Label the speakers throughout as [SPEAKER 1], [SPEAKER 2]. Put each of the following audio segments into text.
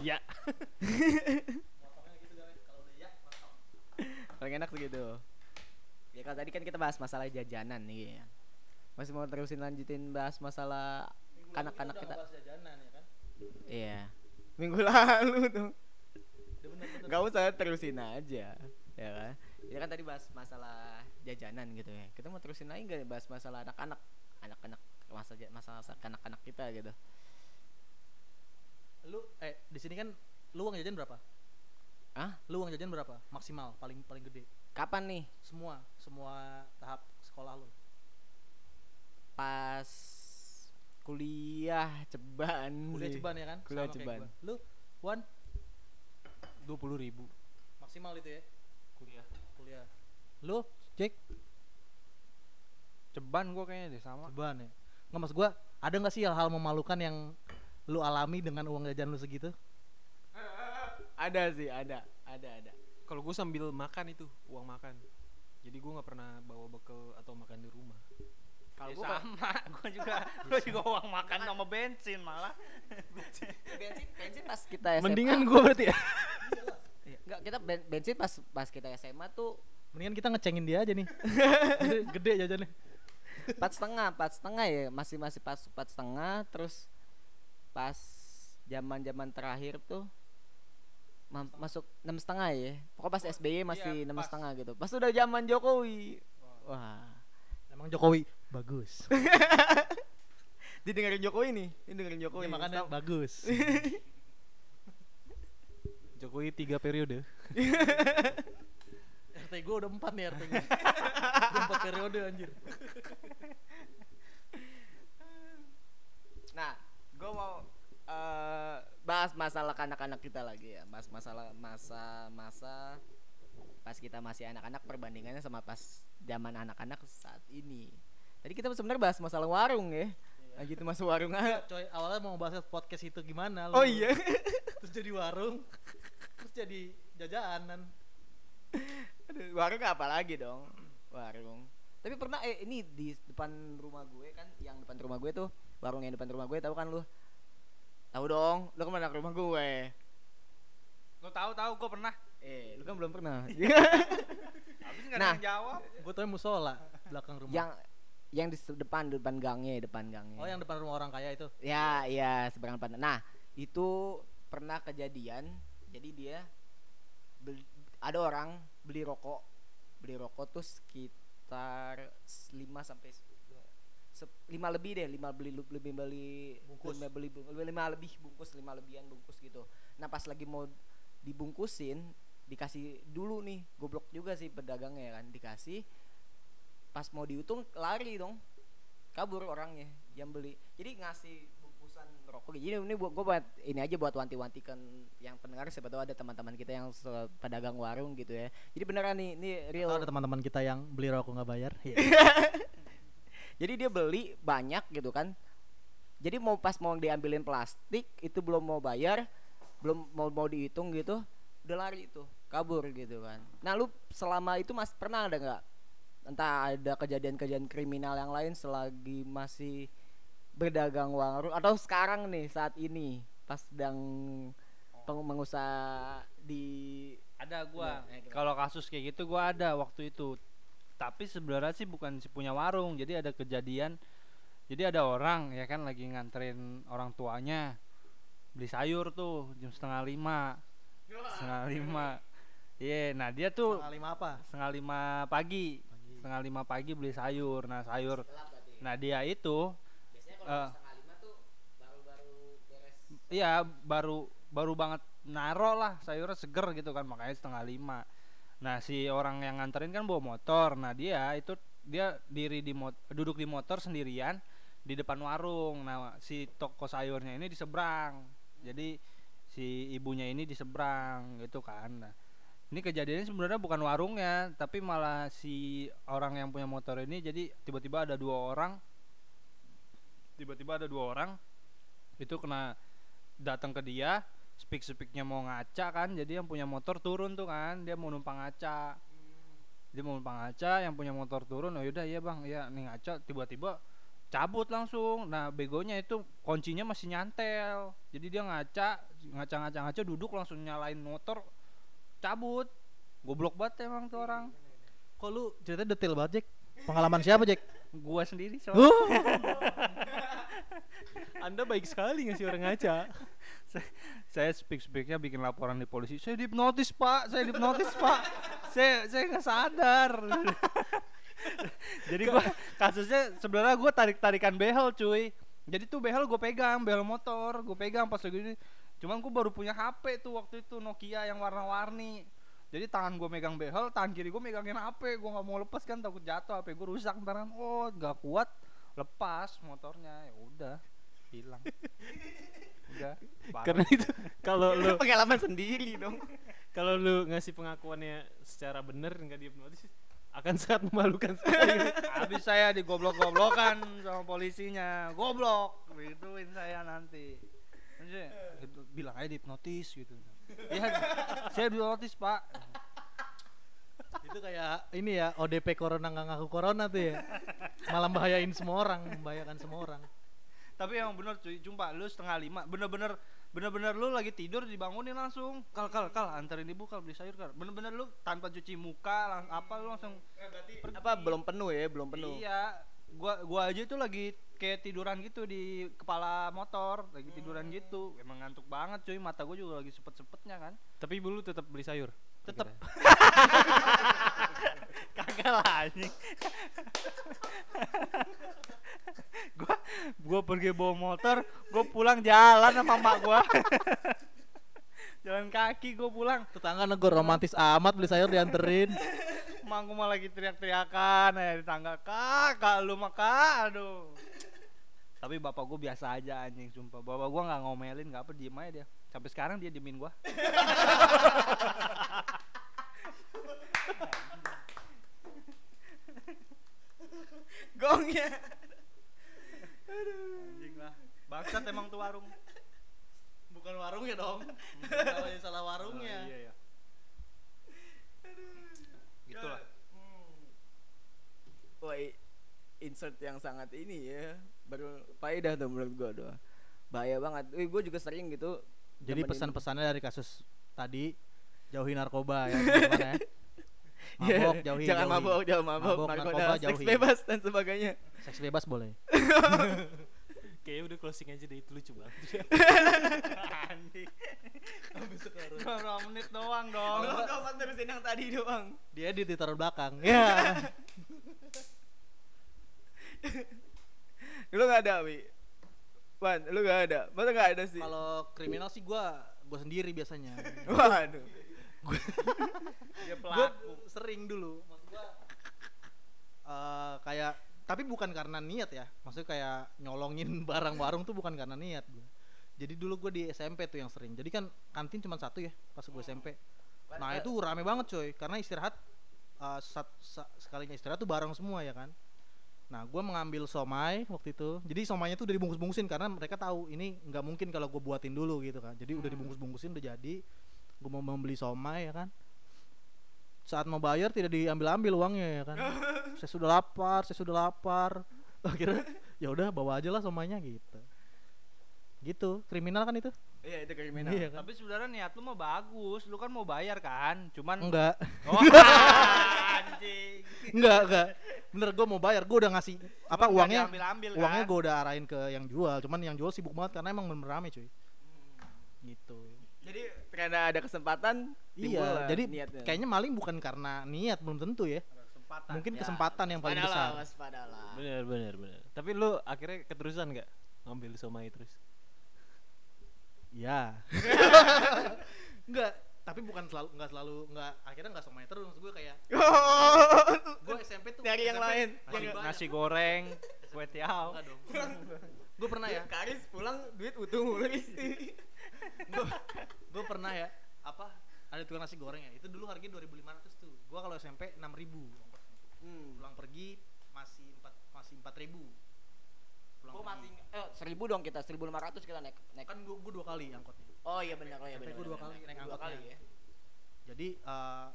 [SPEAKER 1] Iya.
[SPEAKER 2] paling enak segitu. Ya kalau tadi kan kita bahas masalah jajanan nih ya. Masih mau terusin lanjutin bahas masalah kanak-kanak kita
[SPEAKER 3] jajanan ya kan?
[SPEAKER 2] Iya. Minggu lalu tuh.
[SPEAKER 3] Bener-bener.
[SPEAKER 2] nggak usah terusin aja ya kan? Ya kan tadi bahas masalah jajanan gitu ya. Kita mau terusin lagi nggak bahas masalah anak-anak? Anak-anak masa masalah anak-anak kita gitu
[SPEAKER 3] lu eh di sini kan lu uang jajan berapa?
[SPEAKER 2] Ah
[SPEAKER 3] lu uang jajan berapa? Maksimal paling paling gede.
[SPEAKER 2] Kapan nih?
[SPEAKER 3] Semua semua tahap sekolah lu.
[SPEAKER 2] Pas kuliah ceban
[SPEAKER 3] kuliah ceban ya kan?
[SPEAKER 2] Kuliah
[SPEAKER 3] Sama
[SPEAKER 2] ceban.
[SPEAKER 3] lu Wan?
[SPEAKER 1] Dua puluh ribu.
[SPEAKER 3] Maksimal itu ya?
[SPEAKER 1] Kuliah.
[SPEAKER 3] kuliah. Lu Jack
[SPEAKER 1] Ceban gua kayaknya deh sama.
[SPEAKER 3] ceban ya? Nggak maksud gua ada nggak sih hal-hal memalukan yang lu alami dengan uang jajan lu segitu
[SPEAKER 2] ada sih ada ada ada
[SPEAKER 1] Kalau gua sambil makan itu uang makan. Jadi gua nggak pernah bawa bekal atau makan di rumah.
[SPEAKER 2] kalau
[SPEAKER 4] Ya
[SPEAKER 2] gua
[SPEAKER 4] sama, gua juga gua juga uang makan sama bensin malah.
[SPEAKER 2] bensin bensin pas kita SMA
[SPEAKER 1] Mendingan gua berarti ya.
[SPEAKER 2] Iya, enggak kita ben- bensin pas pas kita SMA tuh
[SPEAKER 3] mendingan kita ngecengin dia aja nih gede, gede jajannya
[SPEAKER 2] empat setengah empat setengah ya masih masih pas empat setengah terus pas zaman zaman terakhir tuh ma- masuk enam setengah ya. Pokoknya pas SBY masih
[SPEAKER 1] iya,
[SPEAKER 2] enam
[SPEAKER 1] pas.
[SPEAKER 2] setengah gitu. Pas udah zaman Jokowi. Wah.
[SPEAKER 3] Emang Jokowi bagus.
[SPEAKER 2] Didengerin Jokowi nih ini dengerin Jokowi.
[SPEAKER 3] Iya, makanya
[SPEAKER 2] Sam-
[SPEAKER 3] bagus.
[SPEAKER 1] Jokowi tiga periode.
[SPEAKER 3] RT gue udah empat nih RT gue udah empat periode anjir.
[SPEAKER 2] Nah, gue mau eh, bahas masalah anak-anak kita lagi ya, bahas masalah masa-masa pas kita masih anak-anak perbandingannya sama pas zaman anak-anak saat ini. Tadi kita sebenarnya bahas masalah warung ya, lagi itu masuk warung aja.
[SPEAKER 3] coy awalnya mau bahas podcast itu gimana
[SPEAKER 2] Oh iya,
[SPEAKER 3] terus jadi warung terus jadi jajanan
[SPEAKER 2] Aduh, warung apa lagi dong? Warung. Tapi pernah eh ini di depan rumah gue kan, yang depan rumah gue tuh warung yang depan rumah gue tahu kan lu? Tahu dong, lu ke mana ke rumah gue?
[SPEAKER 4] Gua tahu tahu gua pernah.
[SPEAKER 2] Eh, lu kan belum pernah.
[SPEAKER 4] Habis enggak
[SPEAKER 2] Nah.
[SPEAKER 4] ada yang jawab.
[SPEAKER 3] gue tau musola belakang rumah
[SPEAKER 2] yang yang di depan depan gangnya depan gangnya
[SPEAKER 3] oh yang depan rumah orang kaya itu
[SPEAKER 2] ya ya seberang depan nah itu pernah kejadian jadi dia beli- ada orang beli rokok beli rokok tuh sekitar 5 sampai lima lebih deh lima beli lebih beli
[SPEAKER 3] Bungkus.
[SPEAKER 2] lima beli lima lebih bungkus lima lebihan bungkus gitu. Nah pas lagi mau dibungkusin dikasih dulu nih goblok juga sih pedagangnya ya kan dikasih. Pas mau dihitung lari dong kabur orangnya yang beli. Jadi ngasih bungkusan rokok jadi ini buat gue buat ini aja buat wanti-wantikan yang pendengar siapa tahu ada teman-teman kita yang pedagang warung gitu ya. Jadi beneran nih ini real.
[SPEAKER 3] Atau ada teman-teman kita yang beli rokok nggak bayar? Iya.
[SPEAKER 2] Jadi dia beli banyak gitu kan jadi mau pas mau diambilin plastik itu belum mau bayar belum mau mau dihitung gitu udah lari itu kabur gitu kan nah lu selama itu mas pernah ada nggak entah ada kejadian-kejadian kriminal yang lain selagi masih berdagang warung atau sekarang nih saat ini pas sedang peng- mengusaha di
[SPEAKER 4] Ada gua.
[SPEAKER 2] Gimana?
[SPEAKER 4] Kalau kasus kayak gitu gua ada waktu itu. Tapi sebenarnya sih bukan si punya warung. Jadi ada kejadian. Jadi ada orang ya kan lagi nganterin orang tuanya beli sayur tuh jam setengah lima. Setengah lima. Iya, nah dia tuh
[SPEAKER 3] Setengah lima apa
[SPEAKER 4] setengah lima pagi.
[SPEAKER 3] Pagi.
[SPEAKER 4] Setengah lima pagi beli sayur. Nah sayur. Nah dia itu
[SPEAKER 2] biasanya
[SPEAKER 4] kalau Eh.
[SPEAKER 2] setengah lima tuh baru-baru beres
[SPEAKER 4] Iya baru baru banget naro lah sayurnya seger gitu kan makanya setengah lima. Nah si orang yang nganterin kan bawa motor. Nah dia itu dia diri di mot duduk di motor sendirian di depan warung. Nah si toko sayurnya ini di seberang. Jadi si ibunya ini di seberang gitu kan. Nah, ini kejadiannya sebenarnya bukan warungnya tapi malah si orang yang punya motor ini jadi tiba-tiba ada dua orang tiba-tiba ada dua orang itu kena datang ke dia speak speaknya mau ngaca kan jadi yang punya motor turun tuh kan dia mau numpang ngaca. Dia mau numpang ngaca yang punya motor turun oh yaudah iya bang ya nih ngaca tiba-tiba cabut langsung. Nah begonya itu kuncinya masih nyantel. Jadi dia ngaca ngaca ngaca ngaca duduk langsung nyalain motor cabut. Goblok banget emang tuh orang.
[SPEAKER 3] Kok lu ceritanya detail banget, Jack? Pengalaman siapa, Jack?
[SPEAKER 4] gua sendiri soalnya.
[SPEAKER 3] Uh,
[SPEAKER 1] Anda baik sekali ngasih orang ngaca.
[SPEAKER 4] Saya speak speaknya bikin laporan di polisi saya dihipnotis pak saya dihipnotis pak. Saya saya nggak sadar. Jadi gua kasusnya sebenarnya gua tarik tarikan behel cuy. Jadi tuh behel gue pegang behel motor gue pegang pas lagi cuman gue baru punya HP tuh waktu itu Nokia yang warna-warni. Jadi tangan gue megang behel tangan kiri gue megangin HP gue nggak mau lepas kan takut jatuh HP gue rusak ntar oh nggak kuat lepas motornya ya udah hilang parah.
[SPEAKER 1] Karena itu kalau lu
[SPEAKER 2] Pengalaman sendiri dong.
[SPEAKER 1] kalau lu ngasih pengakuannya secara benar nggak dihipnotis akan sangat memalukan sekali.
[SPEAKER 4] Habis saya digoblok-goblokan sama polisinya. Goblok, gituin saya nanti. Saya, gitu, bilang aja dihipnotis gitu. Iya, saya dihipnotis, Pak.
[SPEAKER 3] itu kayak ini ya, ODP corona nggak ngaku corona tuh ya. Malah bahayain semua orang, membahayakan semua orang.
[SPEAKER 4] Tapi emang bener cuy, jumpa lu setengah lima, bener-bener bener-bener lu lagi tidur dibangunin langsung kal kal kal anterin ibu kal beli sayur kal bener-bener lu tanpa cuci muka lang apa lu langsung
[SPEAKER 2] Apa belum penuh ya, belum penuh.
[SPEAKER 4] iya gua gua aja tuh lagi kayak tiduran gitu di kepala motor lagi tiduran gitu emang ngantuk banget cuy mata gua juga lagi sepet-sepetnya kan
[SPEAKER 1] Tapi ibu lu tetap beli sayur.
[SPEAKER 4] Tetep.
[SPEAKER 1] Akhirnya.
[SPEAKER 4] kagak lah anjing gua gua pergi bawa motor gua pulang jalan sama mak gua. Jalan kaki gua pulang.
[SPEAKER 3] Tetangga negor romantis amat beli sayur dianterin.
[SPEAKER 4] mak gua mah lagi teriak-teriakan ya di tangga kakak lu mah kak. Aduh. Tapi bapak gua biasa aja anjing sumpah. Bapak gua nggak ngomelin nggak apa diem aja dia. Sampai sekarang dia diemin gua.
[SPEAKER 2] Gongnya.
[SPEAKER 4] Anjing lah bangsat emang tuh warung
[SPEAKER 3] Bukan warungnya dong. Kalau salah warungnya.
[SPEAKER 4] iya iya gitulah
[SPEAKER 2] Wah, i- insert yang sangat ini ya. Baru faedah tuh menurut gua doa. Bahaya banget. Wih, gua juga sering gitu.
[SPEAKER 3] Jadi pesan-pesannya dari kasus tadi jauhi narkoba ya, ya.
[SPEAKER 2] Iya,
[SPEAKER 3] Mabok, jauhi,
[SPEAKER 2] jangan
[SPEAKER 3] jauhi.
[SPEAKER 2] mabok, jangan mabok,
[SPEAKER 3] Mabok,
[SPEAKER 2] narkoba,
[SPEAKER 3] narkoba,
[SPEAKER 2] seks
[SPEAKER 3] jauhi.
[SPEAKER 2] bebas dan sebagainya.
[SPEAKER 3] Seks bebas boleh.
[SPEAKER 1] Kayaknya udah closing aja deh itu lucu banget.
[SPEAKER 4] anjing Berapa menit doang dong
[SPEAKER 2] Kalau kapan terusin yang tadi doang.
[SPEAKER 3] Dia di ditaruh belakang. Ya.
[SPEAKER 2] Lu gak ada, Wi? Wan, lu gak ada? Masa gak ada sih?
[SPEAKER 3] Kalau kriminal sih gua gua sendiri biasanya.
[SPEAKER 2] Waduh.
[SPEAKER 4] dia
[SPEAKER 3] Gua sering dulu maksud gua tapi bukan karena niat ya. Maksudnya kayak nyolongin barang warung tuh bukan karena niat gua. Jadi dulu gue di SMP tuh yang sering. Jadi kan kantin cuma satu ya pas gue SMP. Nah itu rame banget coy karena istirahat eh, sat- sa- sekalinya istirahat tuh bareng semua ya kan. Nah gue mengambil somai waktu itu. Jadi somainya tuh udah dibungkus-bungkusin karena mereka tahu ini nggak mungkin kalau gue buatin dulu gitu kan. Jadi udah dibungkus-bungkusin udah jadi. Gue mau membeli somai ya kan. Saat mau bayar tidak diambil-ambil uangnya ya kan. saya sudah lapar, saya sudah lapar. Akhirnya ya udah bawa aja lah somainya gitu. Gitu, kriminal kan itu?
[SPEAKER 2] Iya, itu kriminal.
[SPEAKER 3] Iya kan?
[SPEAKER 4] tapi sebenarnya niat lu mah bagus lu kan mau bayar kan cuman
[SPEAKER 3] Enggak.
[SPEAKER 4] oh anjing
[SPEAKER 3] enggak, enggak. Bener gue mau bayar, gue udah ngasih apa
[SPEAKER 4] Cuman nggak
[SPEAKER 3] uangnya
[SPEAKER 4] diambil-ambil
[SPEAKER 3] uangnya
[SPEAKER 4] kan?
[SPEAKER 3] gue udah arahin ke yang jual, cuman yang jual sibuk banget karena emang bener rame cuy. Gitu.
[SPEAKER 2] Jadi karena ada kesempatan
[SPEAKER 3] Iya, jadi
[SPEAKER 2] niatnya.
[SPEAKER 3] kayaknya maling bukan karena niat belum tentu ya.
[SPEAKER 4] kesempatan
[SPEAKER 3] Mungkin
[SPEAKER 2] Ya,
[SPEAKER 3] kesempatan yang paling besar.
[SPEAKER 2] waspadalah.
[SPEAKER 1] bener bener bener. Tapi lu akhirnya keterusan nggak ngambil somai terus?
[SPEAKER 3] Ya. enggak, tapi bukan selalu enggak selalu enggak akhirnya enggak semuanya terus maksud gue kayak gue SMP tuh
[SPEAKER 2] Dari yang
[SPEAKER 3] SMP
[SPEAKER 2] lain.
[SPEAKER 3] masih
[SPEAKER 4] nasi, nasi goreng kue tiaw
[SPEAKER 3] gue pernah ya,
[SPEAKER 2] Karis pulang duit utuh mulu istri.
[SPEAKER 3] Gue pernah ya apa ada tukang nasi goreng ya itu dulu harganya 2500 tuh gue kalau SMP 6000 ongkosnya
[SPEAKER 2] Hmm.
[SPEAKER 3] pulang pergi masih empat masih 4000 pulang
[SPEAKER 2] Gua
[SPEAKER 3] pergi.
[SPEAKER 2] mati eh seribu dong kita 1500 kita naik naik.
[SPEAKER 3] kan gue gue dua kali angkotnya
[SPEAKER 2] Oh iya benar oh iya
[SPEAKER 3] Sampai
[SPEAKER 2] benar.
[SPEAKER 3] gua dua kali naik
[SPEAKER 2] Dua
[SPEAKER 3] angkotnya.
[SPEAKER 2] kali ya.
[SPEAKER 3] jadi eh,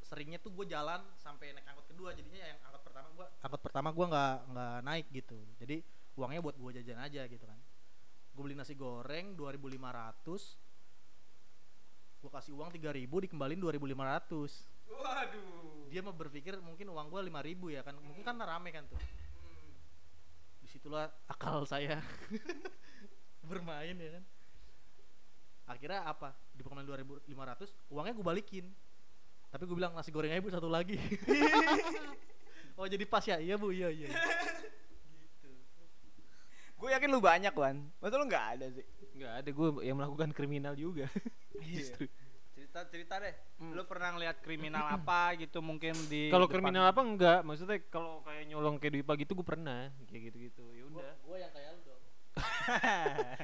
[SPEAKER 3] seringnya tuh gue jalan sampai naik angkot kedua jadinya yang angkot pertama gue angkot pertama gue nggak nggak naik gitu jadi uangnya buat gue jajan aja gitu kan gue beli nasi goreng 2500 gue kasih uang 3000 dikembalin 2500
[SPEAKER 4] Waduh.
[SPEAKER 3] dia mah berpikir mungkin uang gue 5000 ya kan. Mungkin kan rame kan tuh. Di situlah akal saya bermain ya kan. Akhirnya apa? Di pengembalian 2500 uangnya gue balikin. Tapi gue bilang nasi goreng aja bu satu lagi. Oh jadi pas ya? Iya bu. Iya iya
[SPEAKER 2] Gue yakin lu banyak Wan. Masa lu nggak ada sih?
[SPEAKER 1] nggak ada gue yang melakukan kriminal juga justru
[SPEAKER 4] Cerita cerita deh.
[SPEAKER 2] Hmm.
[SPEAKER 4] Lu pernah ngeliat kriminal apa gitu mungkin di
[SPEAKER 1] kalau kriminal apa enggak maksudnya kalau kayak nyolong kayak duit pagi itu gue pernah kayak gitu gitu ya udah
[SPEAKER 3] gue yang kayak lu dong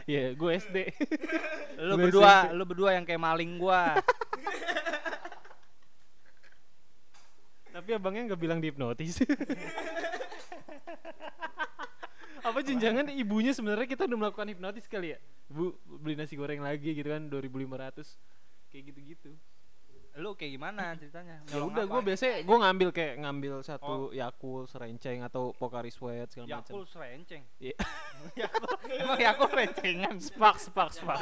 [SPEAKER 1] ya gue SD
[SPEAKER 4] lu
[SPEAKER 1] Gue
[SPEAKER 4] berdua,
[SPEAKER 1] SMP.
[SPEAKER 4] lu berdua yang kayak maling gua.
[SPEAKER 1] tapi abangnya nggak bilang dihipnotis apa jenjangan ibunya sebenarnya kita udah melakukan hipnotis kali ya? Bu beli nasi goreng lagi gitu kan 2500 kayak gitu-gitu.
[SPEAKER 4] Lu kayak gimana ceritanya?
[SPEAKER 1] ya udah gue biasanya gue ngambil kayak ngambil satu Yakult serenceng atau Pocari Sweat segala macam.
[SPEAKER 4] Yakul serenceng.
[SPEAKER 1] Iya.
[SPEAKER 4] Yakul, emang Yakul rencengan.
[SPEAKER 1] spak spak spak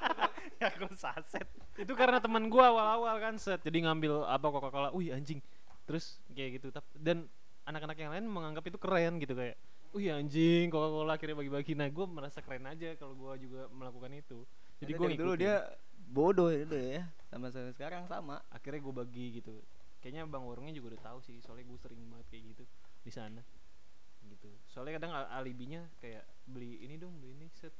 [SPEAKER 4] Yakul saset.
[SPEAKER 1] itu karena teman gue awal-awal kan set. Jadi ngambil apa Coca Cola wih anjing. Terus kayak gitu. Tap- dan anak-anak yang lain menganggap itu keren gitu kayak wih anjing Coca Cola akhirnya bagi-bagi. Nah gue merasa keren aja kalau gue juga melakukan itu. Jadi gue
[SPEAKER 2] dulu dia bodoh itu ya. Sama sama sekarang sama.
[SPEAKER 1] akhirnya gue bagi gitu. Kayaknya bang warungnya juga udah tahu sih soalnya gue sering banget kayak gitu di sana. Gitu. Soalnya kadang al- alibinya kayak beli ini dong beli ini set.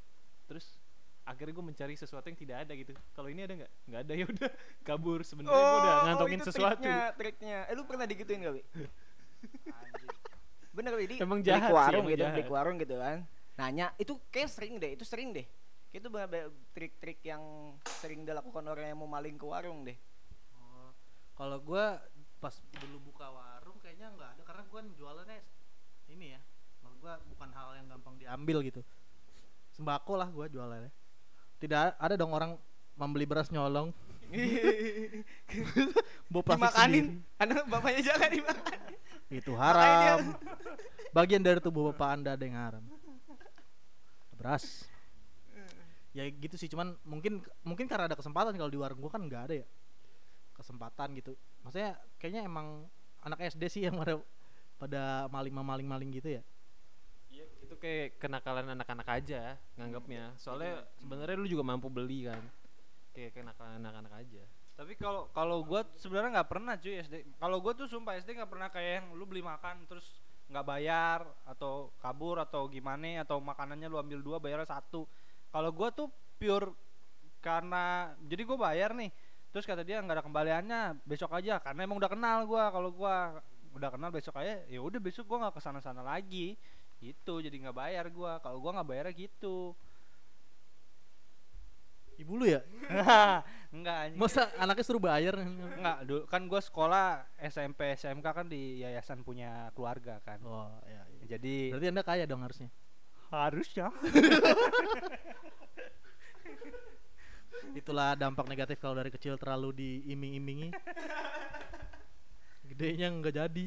[SPEAKER 1] Terus akhirnya gue mencari sesuatu yang tidak ada gitu. Kalau ini ada nggak? Nggak ada ya udah kabur. Sebenarnya gue udah ngantongin
[SPEAKER 2] itu
[SPEAKER 1] sesuatu.
[SPEAKER 2] Triknya, triknya. Eh lu pernah digituin gak, Wi? Bener Wi, di
[SPEAKER 1] Emang
[SPEAKER 2] beli
[SPEAKER 1] jahat
[SPEAKER 2] ke
[SPEAKER 1] sih,
[SPEAKER 2] warung
[SPEAKER 1] emang
[SPEAKER 2] gitu, beli
[SPEAKER 1] jahat.
[SPEAKER 2] warung gitu kan. Nanya, itu kayak sering deh, itu sering deh. Itu trik-trik yang sering dilakukan orang yang mau maling ke warung deh.
[SPEAKER 3] Oh, kalau gue pas dulu buka warung kayaknya nggak ada karena gue jualannya ini ya maksud gue bukan hal yang gampang diambil gitu sembako lah gue jualannya tidak ada dong orang membeli beras nyolong bawa plastik
[SPEAKER 2] Dimakanin,
[SPEAKER 3] sendiri.
[SPEAKER 2] anak bapaknya jangan dimakan.
[SPEAKER 3] Itu haram. bagian dari tubuh bapak anda ada yang haram. Beras. Ya gitu sih cuman mungkin mungkin karena ada kesempatan kalau di warung gua kan nggak ada ya. Kesempatan gitu. Maksudnya kayaknya emang anak SD sih yang pada pada maling maling maling gitu ya.
[SPEAKER 1] Iya, itu kayak kenakalan anak-anak aja nganggapnya. Soalnya sebenarnya lu juga mampu beli kan. Kayak kenakalan anak-anak aja.
[SPEAKER 4] Tapi kalau kalau gua sebenarnya nggak pernah cuy SD. Kalau gua tuh sumpah SD nggak pernah kayak yang lu beli makan terus nggak bayar atau kabur atau gimana atau makanannya lu ambil dua bayarnya satu. Kalau gua tuh pure karena jadi gua bayar nih. Terus kata dia nggak ada kembaliannya besok aja karena emang udah kenal gua kalau gua udah kenal besok aja ya udah besok gua nggak ke sana sana lagi gitu jadi nggak bayar gua kalau gua nggak bayar gitu
[SPEAKER 3] ibu lu ya masa anaknya suruh bayar
[SPEAKER 4] Enggak, dulu kan gue sekolah SMP SMK kan di yayasan punya keluarga kan.
[SPEAKER 3] oh iya, iya.
[SPEAKER 4] Jadi
[SPEAKER 3] berarti anda kaya dong harusnya
[SPEAKER 4] harusnya.
[SPEAKER 3] itulah dampak negatif kalau dari kecil terlalu diiming-imingi gedenya nggak jadi